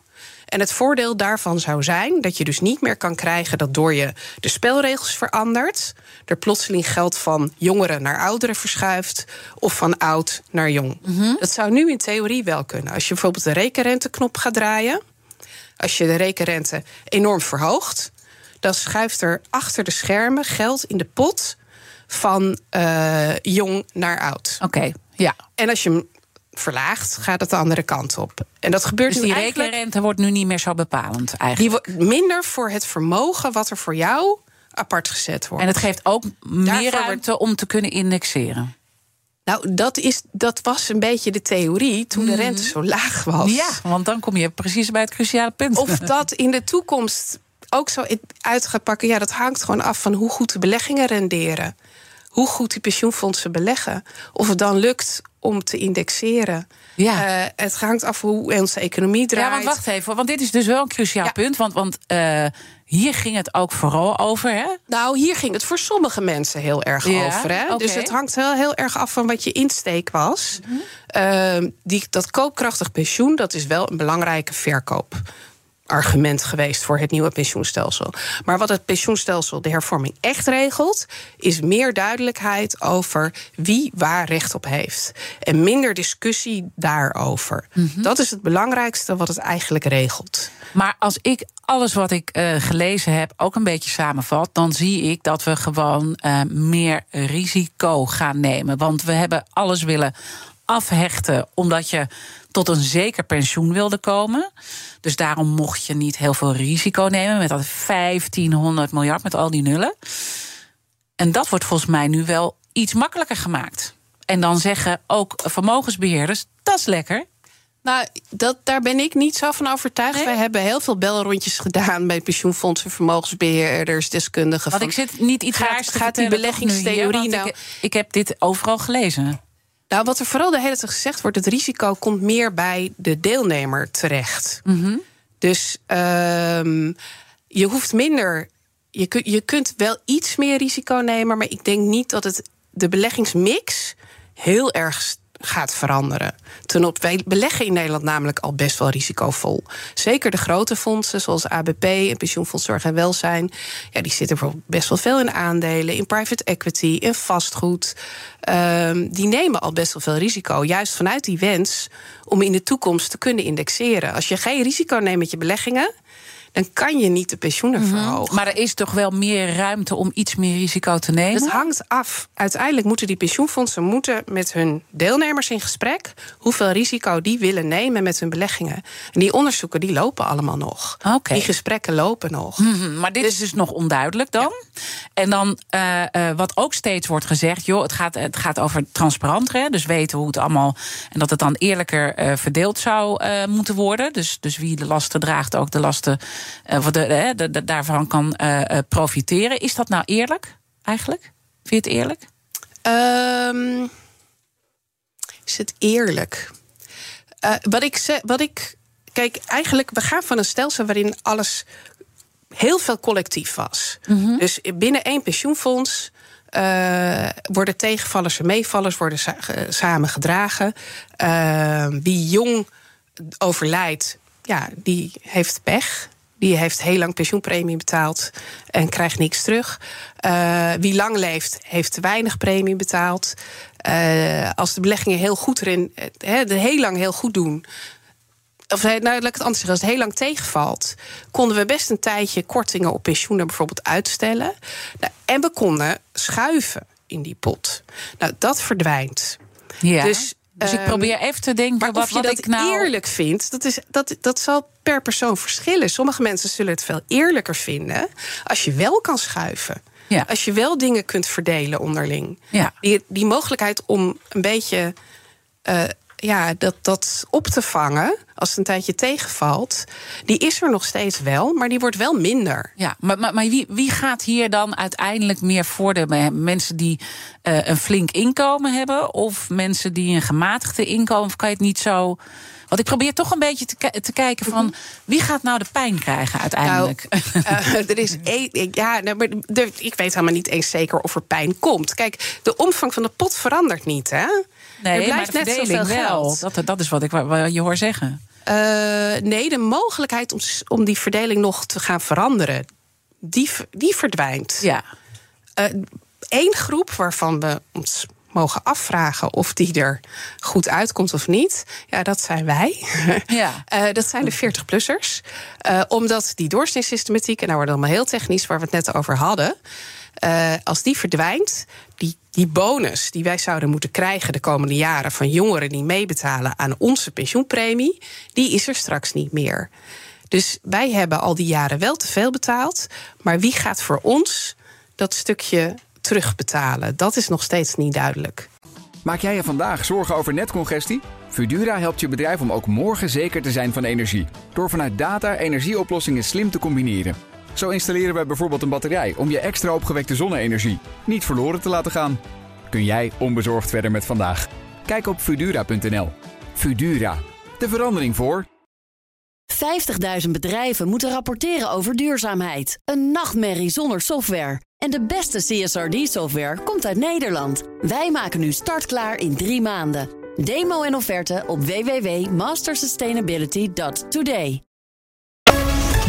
En het voordeel daarvan zou zijn dat je dus niet meer kan krijgen dat door je de spelregels verandert, er plotseling geld van jongeren naar ouderen verschuift of van oud naar jong. Dat zou nu in theorie wel kunnen. Als je bijvoorbeeld de rekenrenteknop gaat draaien, als je de rekenrente enorm verhoogt, dan schuift er achter de schermen geld in de pot van eh, jong naar oud. Oké, ja. En als je hem verlaagt, gaat het de andere kant op. En dat gebeurt Dus nu die eigenlijk... rekenrente wordt nu niet meer zo bepalend Die eigenlijk. wordt minder voor het vermogen wat er voor jou apart gezet wordt. En het geeft ook meer Daarvoor ruimte om te kunnen indexeren. Nou, dat, is, dat was een beetje de theorie toen de rente zo laag was. Ja, want dan kom je precies bij het cruciale punt. Of dat in de toekomst ook zo uit gaat pakken, ja, dat hangt gewoon af van hoe goed de beleggingen renderen. Hoe goed die pensioenfondsen beleggen. Of het dan lukt om te indexeren. Ja. Eh, het hangt af hoe onze economie draait. Ja, want wacht even, want dit is dus wel een cruciaal Ja. punt. Want, want eh, hier ging het ook vooral over, hè? Nou, hier ging het voor sommige mensen heel erg Ja, over. Hè? Dus het hangt wel heel erg af van wat je insteek was. Mhm. Ehm, die, dat koopkrachtig pensioen, dat is wel een belangrijke verkoopargument geweest voor het nieuwe pensioenstelsel. Maar wat het pensioenstelsel, de hervorming, echt regelt, is meer duidelijkheid over wie waar recht op heeft. En minder discussie daarover. Mhm. Dat is het belangrijkste wat het eigenlijk regelt. Maar als ik alles wat ik eh, gelezen heb ook een beetje samenvat, dan zie ik dat we gewoon eh, meer risico gaan nemen. Want we hebben alles willen afhechten omdat je tot een zeker pensioen wilde komen. Dus daarom mocht je niet heel veel risico nemen met dat 1500 miljard met al die nullen. En dat wordt volgens mij nu wel iets makkelijker gemaakt. En dan zeggen ook vermogensbeheerders: dat is lekker. Nou, dat, daar ben ik niet zo van overtuigd. Nee? Wij hebben heel veel belrondjes gedaan bij pensioenfondsen, vermogensbeheerders, deskundigen. Want van- ik zit niet iets gaat- raars te gaat die nu beleggingstheorie Want nou- Ik, ik heb dit overal gelezen. Nou, wat er vooral de hele tijd gezegd wordt, het risico komt meer bij de deelnemer terecht. Mhm. Dus ehm, je hoeft minder. Je, kun, je kunt wel iets meer risico nemen, maar ik denk niet dat het de beleggingsmix heel erg gaat veranderen. Ten op, wij beleggen in Nederland namelijk al best wel risicovol. Zeker de grote fondsen, zoals ABP en Pensioenfonds Zorg en Welzijn. Ja, die zitten best wel veel in aandelen, in private equity, in vastgoed. Ehm, die nemen al best wel veel risico. Juist vanuit die wens om in de toekomst te kunnen indexeren. Als je geen risico neemt met je beleggingen, dan kan je niet de pensioenen verhogen. Maar er is toch wel meer ruimte om iets meer risico te nemen? Het hangt af. Uiteindelijk moeten die pensioenfondsen moeten met hun deelnemers in gesprek hoeveel risico die willen nemen met hun beleggingen. En die onderzoeken die lopen allemaal nog. Oké. Die gesprekken lopen nog. Mhm, Maar dit is dus nog onduidelijk dan. En dan, eh, eh, wat ook steeds wordt gezegd, joh, het gaat, het gaat over transparanter. Dus weten hoe het allemaal. En dat het dan eerlijker eh, verdeeld zou moeten worden. Dus, dus wie de lasten draagt, ook de lasten voor de, de- daarvan kan profiteren. Is dat nou eerlijk eigenlijk? Vind je het eerlijk? Ehm, is het eerlijk? Wat, ik wat ik. Kijk, eigenlijk, we gaan van een stelsel waarin alles heel veel collectief was. Dus binnen één pensioenfonds. eh, worden tegenvallers en meevallers worden sa- samen gedragen. Eh, wie jong overlijdt, ja, die heeft pech. Die heeft heel lang pensioenpremie betaald en krijgt niks terug. Eh, wie lang leeft, heeft te weinig premie betaald. Als de beleggingen heel goed erin, heel lang heel goed doen. Of nou, laat ik het anders zeggen, als het heel lang tegenvalt, konden we best een tijdje kortingen op pensioenen bijvoorbeeld uitstellen. Nou, en we konden schuiven in die pot. Nou, dat verdwijnt. Ja. Dus, Dus, ik ehm, probeer even te denken Maar wat, of je wat dat ik nou. eerlijk vindt, dat, is, dat, dat zal per persoon verschillen. Sommige mensen zullen het veel eerlijker vinden als je wel kan schuiven. Ja. Als je wel dingen kunt verdelen onderling. Ja. Die, die mogelijkheid om een beetje eh, ja, dat, dat op te vangen als het een tijdje tegenvalt, die is er nog steeds wel, maar die wordt wel minder. Ja, maar, maar, maar wie, wie gaat hier dan uiteindelijk meer voordeel hebben? Mensen die eh, een flink inkomen hebben, of mensen die een gematigde inkomen? Of kan je het niet zo. Want ik probeer toch een beetje te, te kijken van wie gaat nou de pijn krijgen uiteindelijk? Nou, eh, er is *laughs* één. Ja, nou, maar er- ik weet helemaal niet eens zeker of er pijn komt. Kijk, de omvang van de pot verandert niet, hè? Nee, er maar blijft de net zoveel wel. geld. Dat, dat is wat ik wa- wa- je hoor zeggen. Uh, nee, de mogelijkheid om, om die verdeling nog te gaan veranderen, die, die verdwijnt. Ja. Eén uh, groep waarvan we ons mogen afvragen of die er goed uitkomt of niet. Ja, dat zijn wij. *laughs* Ja. uh, *laughs* dat zijn de 40-plussers. Uh, omdat die doorsnitssystematiek, en daar wordt allemaal heel technisch, waar we het net over hadden. Uh, als die verdwijnt, die, die bonus die wij zouden moeten krijgen de komende jaren van jongeren die meebetalen aan onze pensioenpremie, die is er straks niet meer. Dus wij hebben al die jaren wel te veel betaald, maar wie gaat voor ons dat stukje terugbetalen? Dat is nog steeds niet duidelijk. Maak jij je vandaag zorgen over netcongestie? Fudura helpt je bedrijf om ook morgen zeker te zijn van energie. Door vanuit data energieoplossingen slim te combineren. Zo installeren wij bijvoorbeeld een batterij om je extra opgewekte zonne-energie niet verloren te laten gaan. Kun jij onbezorgd verder met vandaag? Kijk op Fudura.nl. Fudura, de verandering voor. 50.000 bedrijven moeten rapporteren over duurzaamheid. Een nachtmerrie zonder software. En de beste CSRD-software komt uit Nederland. Wij maken nu startklaar in drie maanden. Demo en offerte op www.mastersustainability.today.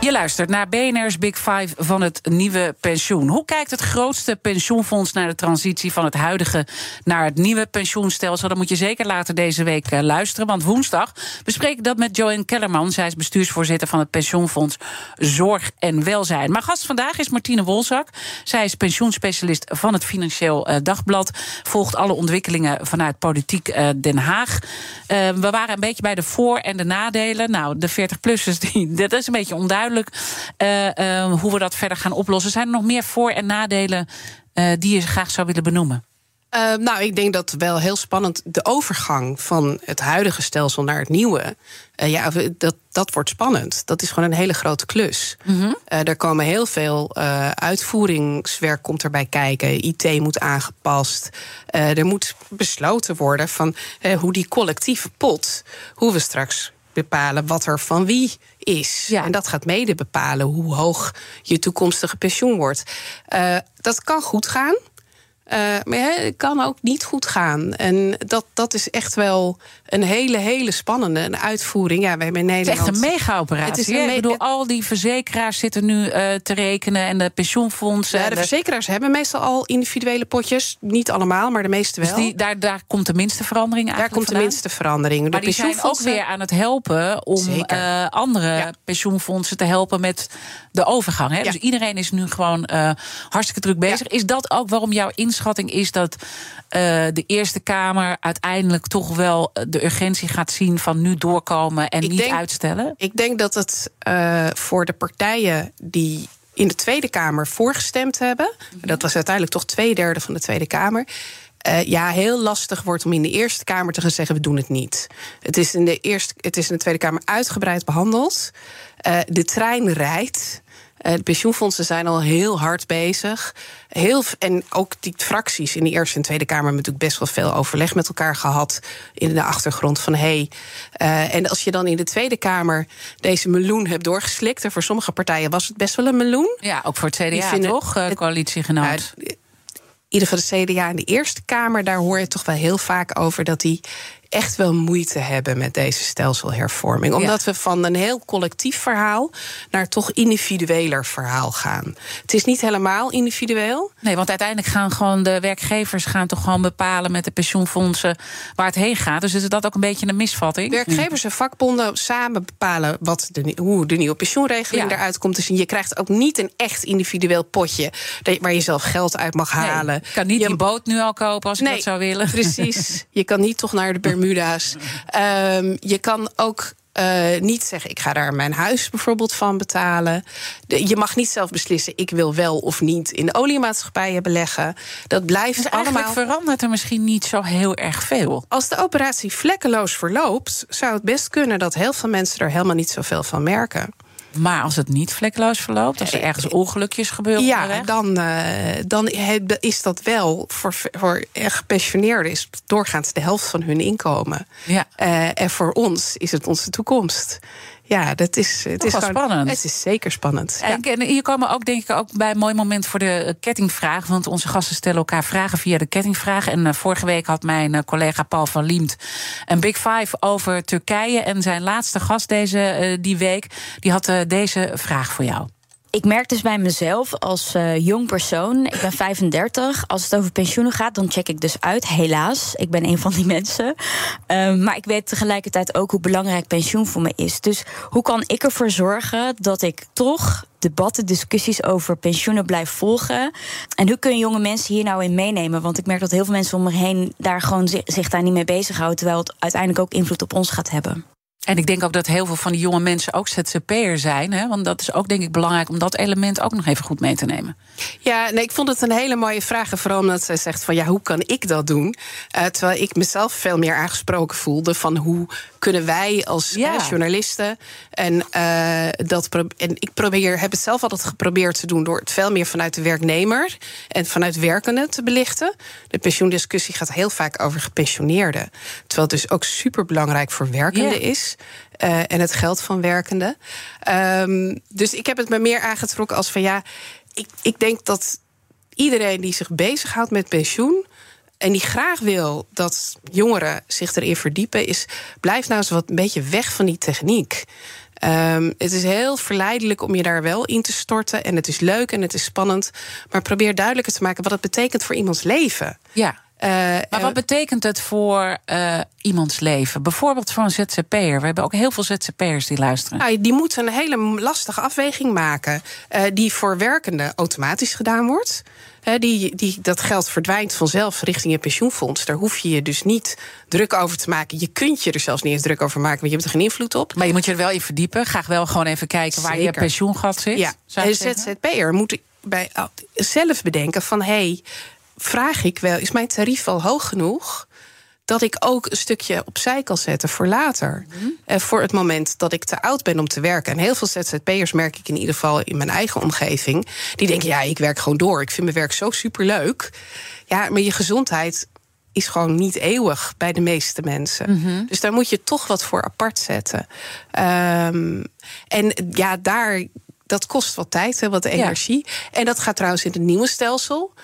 Je luistert naar BNR's Big Five van het nieuwe pensioen. Hoe kijkt het grootste pensioenfonds naar de transitie van het huidige naar het nieuwe pensioenstelsel? Dan moet je zeker later deze week uh, luisteren. Want woensdag bespreek ik dat met Joanne Kellerman. Zij is bestuursvoorzitter van het pensioenfonds Zorg en Welzijn. Maar gast vandaag is Martine Wolzak. Zij is pensioenspecialist van het Financieel uh, Dagblad. Volgt alle ontwikkelingen vanuit politiek uh, Den Haag. we waren een beetje bij de voor- en de nadelen. Nou, de 40-plussers, *laughs* dat is een beetje onduidelijk. Uh, uh, hoe we dat verder gaan oplossen. Zijn er nog meer voor- en nadelen uh, die je graag zou willen benoemen? Uh, nou, ik denk dat wel heel spannend de overgang van het huidige stelsel naar het nieuwe. Uh, ja, dat, dat wordt spannend. Dat is gewoon een hele grote klus. Mhm. Mm -hmm. uh, er komen heel veel uitvoeringswerk komt erbij kijken. IT moet aangepast. er moet besloten worden van hoe die collectieve pot, hoe we straks bepalen wat er van wie is. Ja. En dat gaat mede bepalen hoe hoog je toekomstige pensioen wordt. Uh, dat kan goed gaan. Uh, maar het kan ook niet goed gaan. En dat, dat is echt wel een hele, hele spannende een uitvoering. Ja, we hebben in Nederland. Het is echt een mega-operatie. Me ik bedoel, al die verzekeraars zitten nu uh, te rekenen en de pensioenfondsen. Ja, de, de verzekeraars hebben meestal al individuele potjes. Niet allemaal, maar de meeste wel. Dus die, daar, daar komt de minste verandering Daar eigenlijk komt de minste verandering. De maar die zijn ook weer aan het helpen om uh, andere ja. pensioenfondsen te helpen met de overgang. Hè? Ja. Dus iedereen is nu gewoon hartstikke druk bezig. Is dat ook waarom jouw inschatting is dat uh, de Eerste Kamer uiteindelijk toch wel de urgentie gaat zien van nu doorkomen en ik niet denk, uitstellen? Ik denk dat het uh, voor de partijen die in de Tweede Kamer voorgestemd hebben, Mhm. dat was uiteindelijk toch twee derde van de Tweede Kamer. Uh, ja, heel lastig wordt om in de Eerste Kamer te gaan zeggen: we doen het niet. Het is in de, eerste, het is in de Tweede Kamer uitgebreid behandeld. De trein rijdt. De pensioenfondsen zijn al heel hard bezig. Heel, en ook die fracties in de Eerste en Tweede Kamer hebben natuurlijk best wel veel overleg met elkaar gehad. In de achtergrond van hé. Hey, uh, en als je dan in de Tweede Kamer deze meloen hebt doorgeslikt. En voor sommige partijen was het best wel een meloen. Ja, ook voor het CDA vinden, toch, uh, coalitiegenoot? in ieder geval de CDA in de Eerste Kamer, daar hoor je toch wel heel vaak over dat die echt wel moeite hebben met deze stelselhervorming. Omdat ja. we van een heel collectief verhaal naar toch individueler verhaal gaan. Het is niet helemaal individueel. Nee, want uiteindelijk gaan gewoon de werkgevers gaan toch gewoon bepalen met de pensioenfondsen waar het heen gaat. Dus is dat ook een beetje een misvatting? Werkgevers en vakbonden samen bepalen wat de, hoe de nieuwe pensioenregeling ja. eruit komt. Dus je krijgt ook niet een echt individueel potje waar je zelf geld uit mag halen. Nee, ik kan niet je, die boot nu al kopen als nee, ik dat zou willen. Precies. *laughs* Je kan niet toch naar de *laughs* Bermuda's. Um, je kan ook uh, niet zeggen, ik ga daar mijn huis bijvoorbeeld van betalen. De, je mag niet zelf beslissen, ik wil wel of niet in de oliemaatschappijen beleggen. Dat blijft dus allemaal. verandert er misschien niet zo heel erg veel. Als de operatie vlekkeloos verloopt, zou het best kunnen dat heel veel mensen er helemaal niet zoveel van merken. Maar als het niet vlekkeloos verloopt, als er ergens ongelukjes gebeuren. Ja, dan, uh, dan is dat wel voor, voor gepensioneerden is doorgaans de helft van hun inkomen. Ja. Uh, en voor ons is het onze toekomst. Ja, dat is, het is gewoon, spannend. Het is zeker spannend. Ja. En, hier komen we ook, denk ik, ook bij een mooi moment voor de kettingvraag. Want onze gasten stellen elkaar vragen via de kettingvraag. En eh, vorige week had mijn eh, collega Paul van Liemt een Big Five over Turkije. En zijn laatste gast deze eh, die week, die had eh, deze vraag voor jou. Ik merk dus bij mezelf als eh, jong persoon, ik ben 35, als het over pensioenen gaat, dan check ik dus uit, helaas. Ik ben een van die *laughs* mensen. Ehm, maar ik weet tegelijkertijd ook hoe belangrijk pensioen voor me is. Dus hoe kan ik ervoor zorgen dat ik toch debatten, discussies over pensioenen blijf volgen? En hoe kunnen jonge mensen hier nou in meenemen? Want ik merk dat heel veel mensen om me heen daar gewoon zich, daar niet mee bezighouden, terwijl het uiteindelijk ook invloed op ons gaat hebben. En ik denk ook dat heel veel van die jonge mensen ook ZZP'er zijn. Hè? Want dat is ook denk ik belangrijk om dat element ook nog even goed mee te nemen. Ja, nee, ik vond het een hele mooie vraag. En vooral omdat zij zegt van ja, hoe kan ik dat doen? Uh, terwijl ik mezelf veel meer aangesproken voelde van hoe kunnen wij als Ja. eh, journalisten en uh, dat en ik probeer heb het zelf altijd geprobeerd te doen door het veel meer vanuit de werknemer en vanuit werkenden te belichten. De pensioendiscussie gaat heel vaak over gepensioneerden, terwijl het dus ook super belangrijk voor werkenden Ja. is. Uh, en het geld van werkenden. Um, dus ik heb het me meer aangetrokken als van ja, ik, ik denk dat iedereen die zich bezighoudt met pensioen. En die graag wil dat jongeren zich erin verdiepen, is blijf nou eens wat een beetje weg van die techniek. Um, het is heel verleidelijk om je daar wel in te storten. En het is leuk en het is spannend. Maar probeer duidelijker te maken wat het betekent voor iemands leven. Ja. Uh, Maar wat betekent het voor uh, iemands leven? Bijvoorbeeld voor een ZZP'er. We hebben ook heel veel ZZP'ers die luisteren. Nou, die moeten een hele lastige afweging maken. Uh, die voor werkenden automatisch gedaan wordt. He, die, die, dat geld verdwijnt vanzelf richting je pensioenfonds. Daar hoef je je dus niet druk over te maken. Je kunt je er zelfs niet eens druk over maken, want je hebt er geen invloed op. Maar je moet je er wel in verdiepen. Graag wel gewoon even kijken waar je pensioengat zit. Ja, de ZZP'er moet bij, zelf bedenken van... hé, hey, vraag ik wel, is mijn tarief wel hoog genoeg dat ik ook een stukje opzij kan zetten voor later. Mm-hmm. En voor het moment dat ik te oud ben om te werken. En heel veel ZZP'ers merk ik in ieder geval in mijn eigen omgeving. Die denken, ja, ik werk gewoon door. Ik vind mijn werk zo superleuk. Ja, maar je gezondheid is gewoon niet eeuwig bij de meeste mensen. Mm-hmm. Dus daar moet je toch wat voor apart zetten. Um, en ja, daar, dat kost wat tijd, hè, wat energie. Ja. En dat gaat trouwens in het nieuwe stelsel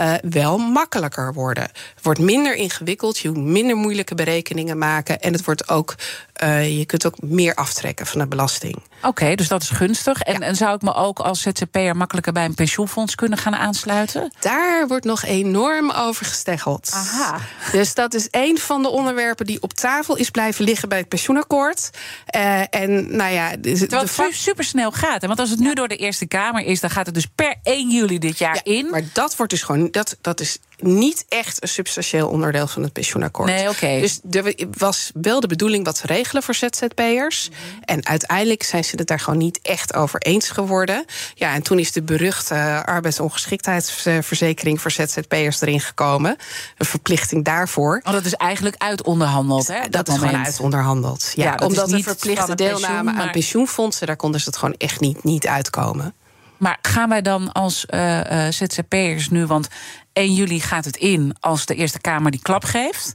uh, wel makkelijker worden. Het wordt minder ingewikkeld, je moet minder moeilijke berekeningen maken. En het wordt ook, uh, je kunt ook meer aftrekken van de belasting. Oké, okay, dus dat is gunstig. En, ja. en, zou ik me ook als ZZP'er makkelijker bij een pensioenfonds kunnen gaan aansluiten? Daar wordt nog enorm over gesteggeld. Aha. Dus dat is een van de onderwerpen die op tafel is blijven liggen bij het pensioenakkoord. Uh, en nou ja, de, Terwijl het vak... super snel gaat. Hè? Want als het nu door de Eerste Kamer is, dan gaat het dus per 1 juli dit jaar ja, in. Maar dat wordt dus gewoon dat, dat is niet echt een substantieel onderdeel van het pensioenakkoord. Nee, oké. Okay. Dus er was wel de bedoeling wat te regelen voor ZZP'ers. Mm -hmm. En uiteindelijk zijn ze het daar gewoon niet echt over eens geworden. Ja, en toen is de beruchte arbeidsongeschiktheidsverzekering voor ZZP'ers erin gekomen. Een verplichting daarvoor. Oh, dat is eigenlijk uitonderhandeld, hè? Dat, dat is moment. gewoon uitonderhandeld. Ja, ja omdat de verplichte deelname pensioen, maar... aan pensioenfondsen, daar konden ze het gewoon echt niet, niet uitkomen. Maar gaan wij dan als uh, uh, ZZP'ers nu, want 1 juli gaat het in als de Eerste Kamer die klap geeft.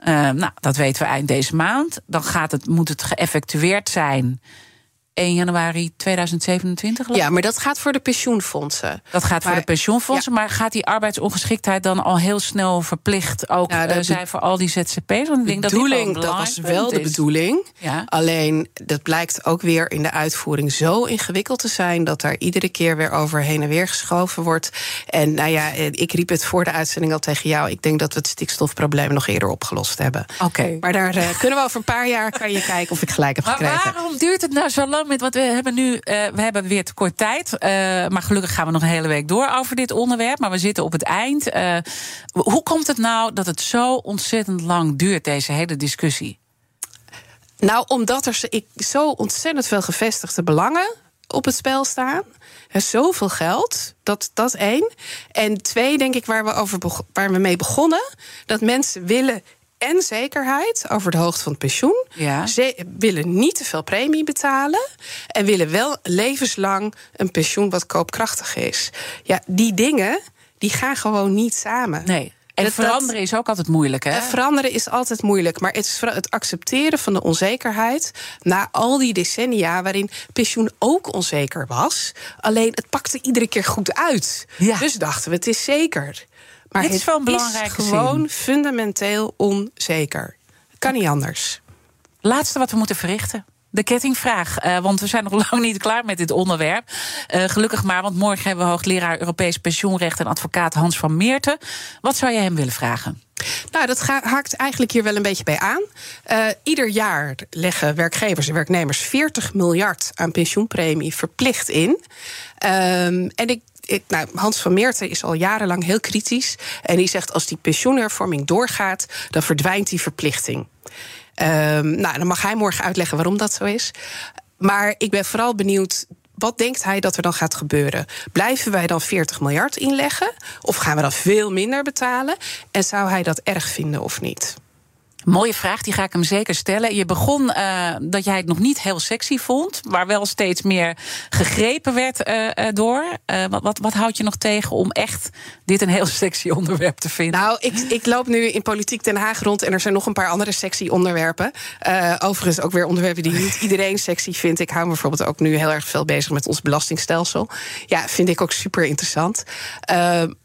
Uh, nou, dat weten we eind deze maand. Dan gaat het, moet het geëffectueerd zijn 1 januari 2027? Ja, maar dat gaat voor de pensioenfondsen. Dat gaat maar, voor de pensioenfondsen, ja. maar gaat die arbeidsongeschiktheid dan al heel snel verplicht ook nou, uh, zijn voor al die ZZP'ers? Want ik denk bedoeling, dat, dat was wel de bedoeling. Ja. Alleen dat blijkt ook weer in de uitvoering zo ingewikkeld te zijn dat daar iedere keer weer over heen en weer geschoven wordt. En nou ja, ik riep het voor de uitzending al tegen jou. Ik denk dat we het stikstofprobleem nog eerder opgelost hebben. Oké. Okay. Maar daar uh, kunnen we over een paar jaar kan je kijken of ik gelijk heb maar gekregen. Waarom duurt het nou zo lang? Met, want we hebben nu uh, we hebben weer te kort tijd. Uh, maar gelukkig gaan we nog een hele week door over dit onderwerp. Maar we zitten op het eind. Uh, hoe komt het nou dat het zo ontzettend lang duurt, deze hele discussie? Nou, omdat er zo ontzettend veel gevestigde belangen op het spel staan. Er zoveel geld, dat, dat één. En twee, denk ik, waar we, over waar we mee begonnen... dat mensen willen en zekerheid over de hoogte van het pensioen. Ja. Ze willen niet te veel premie betalen. En willen wel levenslang een pensioen wat koopkrachtig is. Ja, die dingen die gaan gewoon niet samen. Nee. En Dat- veranderen is ook altijd moeilijk, hè? Veranderen is altijd moeilijk, maar het is het accepteren van de onzekerheid na al die decennia waarin pensioen ook onzeker was. Alleen het pakte iedere keer goed uit. Ja. Dus dachten we, het is zeker. Maar Dit is wel een belangrijke gewoon zin. fundamenteel onzeker. Kan niet anders. Laatste wat we moeten verrichten. De kettingvraag. Eh, want we zijn nog *laughs* lang niet klaar met dit onderwerp. Eh, gelukkig maar, want morgen hebben we hoogleraar Europees pensioenrecht en advocaat Hans van Meerten. Wat zou je hem willen vragen? Nou, dat haakt eigenlijk hier wel een beetje bij aan. Eh, ieder jaar leggen werkgevers en werknemers 40 miljard aan pensioenpremie verplicht in. Ehm, en ik. Ik- nou, Hans van Meerten is al jarenlang heel kritisch. En die zegt: als die pensioenhervorming doorgaat, dan verdwijnt die verplichting. Ehm, nou, dan mag hij morgen uitleggen waarom dat zo is. Maar ik ben vooral benieuwd. Wat denkt hij dat er dan gaat gebeuren? Blijven wij dan 40 miljard inleggen? Of gaan we dan veel minder betalen? En zou hij dat erg vinden of niet? Mooie vraag, die ga ik hem zeker stellen. Je begon eh, dat jij het nog niet heel sexy vond, maar wel steeds meer gegrepen werd eh, eh, door. Wat, wat, wat houdt je nog tegen om echt dit een heel *laughs* sexy onderwerp te vinden? Nou, ik, ik loop nu in Politiek Den Haag rond en er zijn nog een paar andere sexy onderwerpen. Overigens ook weer onderwerpen die niet iedereen sexy vindt. Ik hou me bijvoorbeeld ook nu heel erg veel bezig met ons belastingstelsel. Ja, vind ik ook super interessant.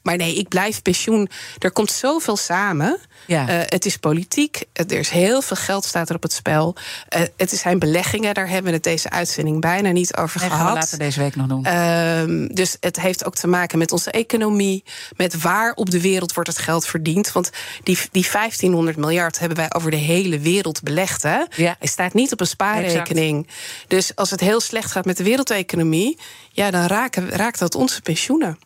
Maar nee, ik blijf pensioen. Er komt zoveel samen. Ja. Eh, het is politiek. Er is heel veel geld staat er op het spel. Eh, het zijn beleggingen. Daar hebben we het deze uitzending bijna niet over Nee, gaan we gehad. later deze week nog doen. Ehm, dus het heeft ook te maken met onze economie, met waar op de wereld wordt het geld verdiend. Want die, die 1500 miljard hebben wij over de hele wereld belegd. Hè? Ja. Hij staat niet op een spaarrekening. Dus als het heel slecht gaat met de wereldeconomie, ja, dan raken, raakt dat onze pensioenen.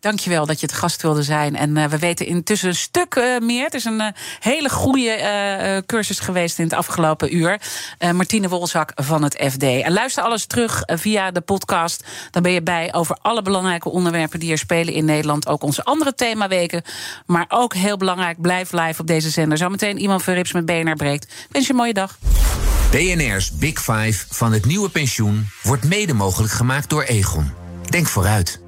Dankjewel dat je het gast wilde zijn. En eh, we weten intussen een stuk eh, meer. Het is een eh, hele goede cursus geweest in het afgelopen uur. Martine Wolzak van het FD. En luister alles terug via de podcast. Dan ben je bij over alle belangrijke onderwerpen die er spelen in Nederland. Ook onze andere themaweken. Maar ook heel belangrijk, blijf live op deze zender. Zometeen iemand van Rips met BNR breekt. Wens je een mooie dag. BNR's Big Five van het nieuwe pensioen wordt mede mogelijk gemaakt door Egon. Denk vooruit.